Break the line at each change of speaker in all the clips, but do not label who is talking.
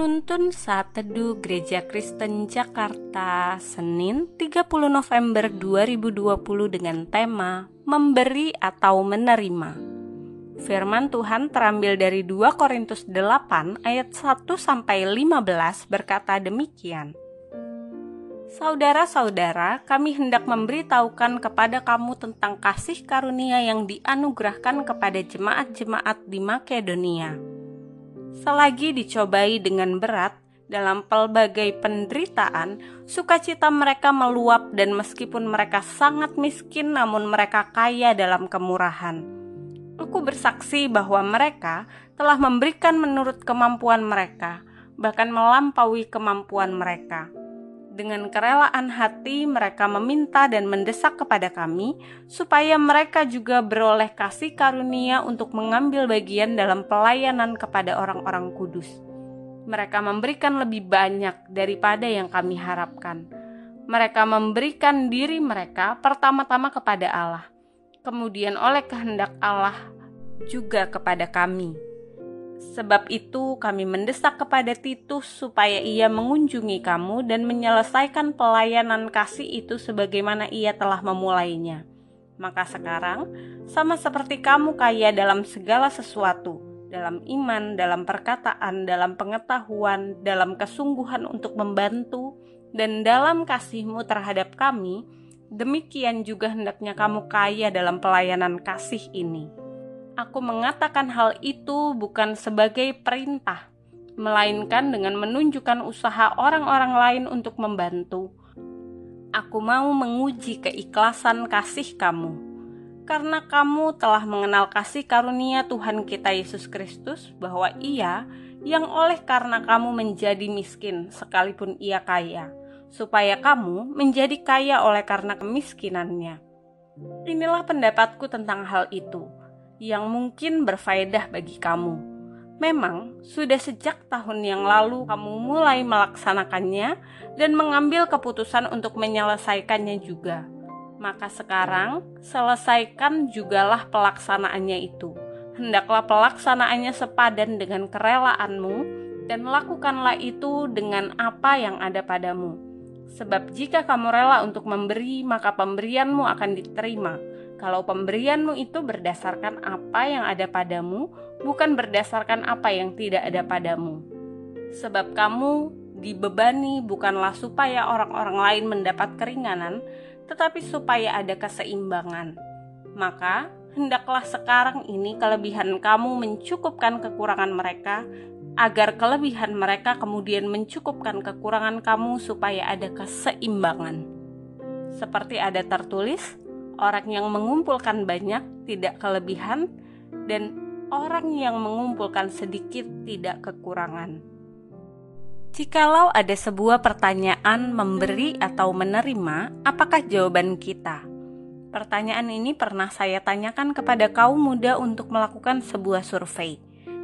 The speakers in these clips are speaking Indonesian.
Penuntun Saat Teduh Gereja Kristen Jakarta Senin 30 November 2020 dengan tema Memberi atau Menerima Firman Tuhan terambil dari 2 Korintus 8 ayat 1 sampai 15 berkata demikian. Saudara-saudara, kami hendak memberitahukan kepada kamu tentang kasih karunia yang dianugerahkan kepada jemaat-jemaat di Makedonia Selagi dicobai dengan berat dalam pelbagai penderitaan, sukacita mereka meluap dan meskipun mereka sangat miskin namun mereka kaya dalam kemurahan. Aku bersaksi bahwa mereka telah memberikan menurut kemampuan mereka, bahkan melampaui kemampuan mereka dengan kerelaan hati mereka meminta dan mendesak kepada kami supaya mereka juga beroleh kasih karunia untuk mengambil bagian dalam pelayanan kepada orang-orang kudus. Mereka memberikan lebih banyak daripada yang kami harapkan. Mereka memberikan diri mereka pertama-tama kepada Allah, kemudian oleh kehendak Allah juga kepada kami Sebab itu, kami mendesak kepada Titus supaya ia mengunjungi kamu dan menyelesaikan pelayanan kasih itu sebagaimana ia telah memulainya. Maka sekarang, sama seperti kamu kaya dalam segala sesuatu, dalam iman, dalam perkataan, dalam pengetahuan, dalam kesungguhan untuk membantu, dan dalam kasihmu terhadap kami, demikian juga hendaknya kamu kaya dalam pelayanan kasih ini aku mengatakan hal itu bukan sebagai perintah, melainkan dengan menunjukkan usaha orang-orang lain untuk membantu. Aku mau menguji keikhlasan kasih kamu, karena kamu telah mengenal kasih karunia Tuhan kita Yesus Kristus, bahwa Ia yang oleh karena kamu menjadi miskin, sekalipun Ia kaya, supaya kamu menjadi kaya oleh karena kemiskinannya. Inilah pendapatku tentang hal itu yang mungkin berfaedah bagi kamu. Memang sudah sejak tahun yang lalu kamu mulai melaksanakannya dan mengambil keputusan untuk menyelesaikannya juga. Maka sekarang selesaikan jugalah pelaksanaannya itu. Hendaklah pelaksanaannya sepadan dengan kerelaanmu dan lakukanlah itu dengan apa yang ada padamu. Sebab jika kamu rela untuk memberi, maka pemberianmu akan diterima kalau pemberianmu itu berdasarkan apa yang ada padamu, bukan berdasarkan apa yang tidak ada padamu. Sebab kamu dibebani bukanlah supaya orang-orang lain mendapat keringanan, tetapi supaya ada keseimbangan. Maka, hendaklah sekarang ini kelebihan kamu mencukupkan kekurangan mereka, agar kelebihan mereka kemudian mencukupkan kekurangan kamu supaya ada keseimbangan. Seperti ada tertulis, orang yang mengumpulkan banyak tidak kelebihan, dan orang yang mengumpulkan sedikit tidak kekurangan. Jikalau ada sebuah pertanyaan memberi atau menerima, apakah jawaban kita? Pertanyaan ini pernah saya tanyakan kepada kaum muda untuk melakukan sebuah survei.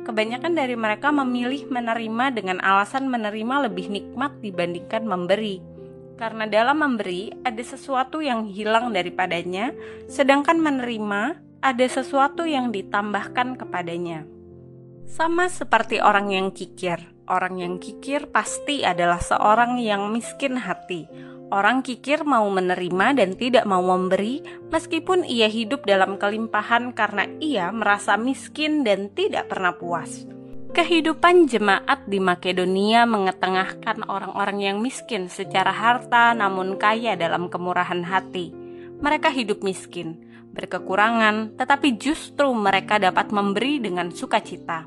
Kebanyakan dari mereka memilih menerima dengan alasan menerima lebih nikmat dibandingkan memberi karena dalam memberi ada sesuatu yang hilang daripadanya, sedangkan menerima ada sesuatu yang ditambahkan kepadanya. Sama seperti orang yang kikir, orang yang kikir pasti adalah seorang yang miskin hati. Orang kikir mau menerima dan tidak mau memberi, meskipun ia hidup dalam kelimpahan karena ia merasa miskin dan tidak pernah puas. Kehidupan jemaat di Makedonia mengetengahkan orang-orang yang miskin secara harta namun kaya dalam kemurahan hati. Mereka hidup miskin, berkekurangan, tetapi justru mereka dapat memberi dengan sukacita.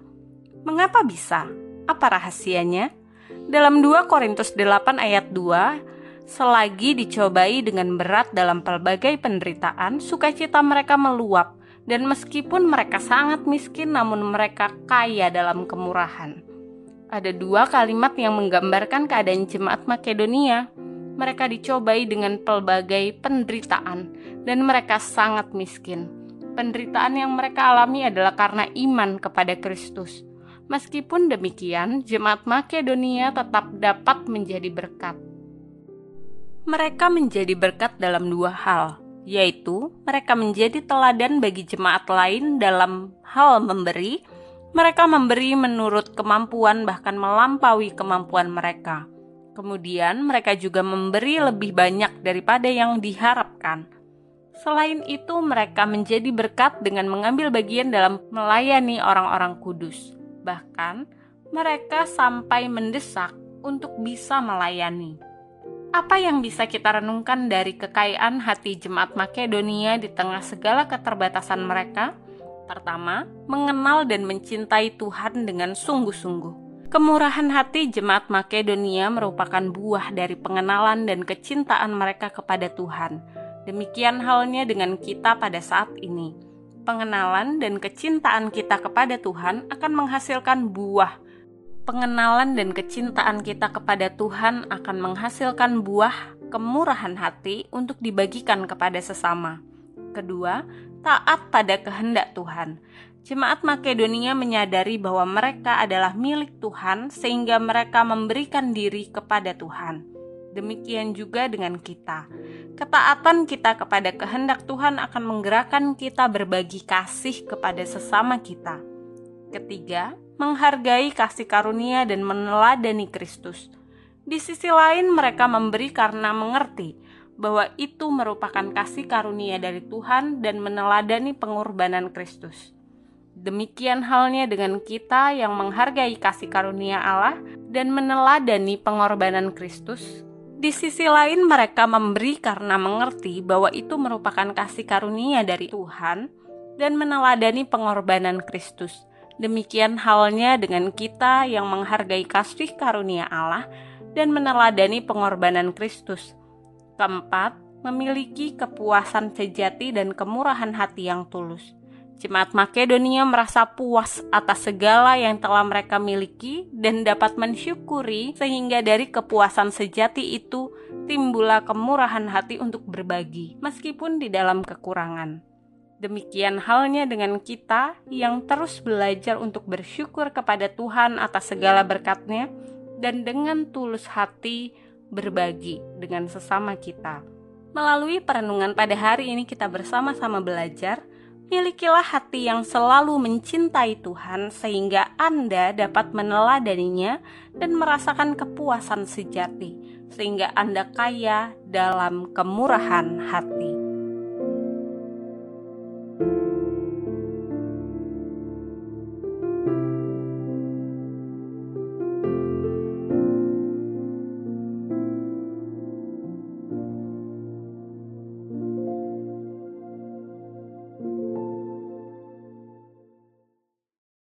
Mengapa bisa? Apa rahasianya? Dalam 2 Korintus 8 ayat 2, selagi dicobai dengan berat dalam pelbagai penderitaan, sukacita mereka meluap dan meskipun mereka sangat miskin, namun mereka kaya dalam kemurahan. Ada dua kalimat yang menggambarkan keadaan jemaat Makedonia. Mereka dicobai dengan pelbagai penderitaan, dan mereka sangat miskin. Penderitaan yang mereka alami adalah karena iman kepada Kristus. Meskipun demikian, jemaat Makedonia tetap dapat menjadi berkat. Mereka menjadi berkat dalam dua hal yaitu mereka menjadi teladan bagi jemaat lain dalam hal memberi, Mereka memberi menurut kemampuan, bahkan melampaui kemampuan mereka. Kemudian, mereka juga memberi lebih banyak daripada yang diharapkan. Selain itu, mereka menjadi berkat dengan mengambil bagian dalam melayani orang-orang kudus. Bahkan, mereka sampai mendesak untuk bisa melayani. Apa yang bisa kita renungkan dari kekayaan hati jemaat Makedonia di tengah segala keterbatasan mereka? Pertama, mengenal dan mencintai Tuhan dengan sungguh-sungguh. Kemurahan hati jemaat Makedonia merupakan buah dari pengenalan dan kecintaan mereka kepada Tuhan. Demikian halnya dengan kita pada saat ini. Pengenalan dan kecintaan kita kepada Tuhan akan menghasilkan buah pengenalan dan kecintaan kita kepada Tuhan akan menghasilkan buah kemurahan hati untuk dibagikan kepada sesama. Kedua, taat pada kehendak Tuhan. Jemaat Makedonia menyadari bahwa mereka adalah milik Tuhan, sehingga mereka memberikan diri kepada Tuhan. Demikian juga dengan kita. Ketaatan kita kepada kehendak Tuhan akan menggerakkan kita berbagi kasih kepada sesama kita. Ketiga, menghargai kasih karunia dan meneladani Kristus. Di sisi lain, mereka memberi karena mengerti bahwa itu merupakan kasih karunia dari Tuhan dan meneladani pengorbanan Kristus. Demikian halnya dengan kita yang menghargai kasih karunia Allah dan meneladani pengorbanan Kristus. Di sisi lain, mereka memberi karena mengerti bahwa itu merupakan kasih karunia dari Tuhan dan meneladani pengorbanan Kristus. Demikian halnya dengan kita yang menghargai kasih karunia Allah dan meneladani pengorbanan Kristus. Keempat, memiliki kepuasan sejati dan kemurahan hati yang tulus. Jemaat Makedonia merasa puas atas segala yang telah mereka miliki dan dapat mensyukuri sehingga dari kepuasan sejati itu timbullah kemurahan hati untuk berbagi meskipun di dalam kekurangan. Demikian halnya dengan kita yang terus belajar untuk bersyukur kepada Tuhan atas segala berkatnya dan dengan tulus hati berbagi dengan sesama kita. Melalui perenungan pada hari ini kita bersama-sama belajar, milikilah hati yang selalu mencintai Tuhan sehingga Anda dapat meneladaninya dan merasakan kepuasan sejati, sehingga Anda kaya dalam kemurahan hati.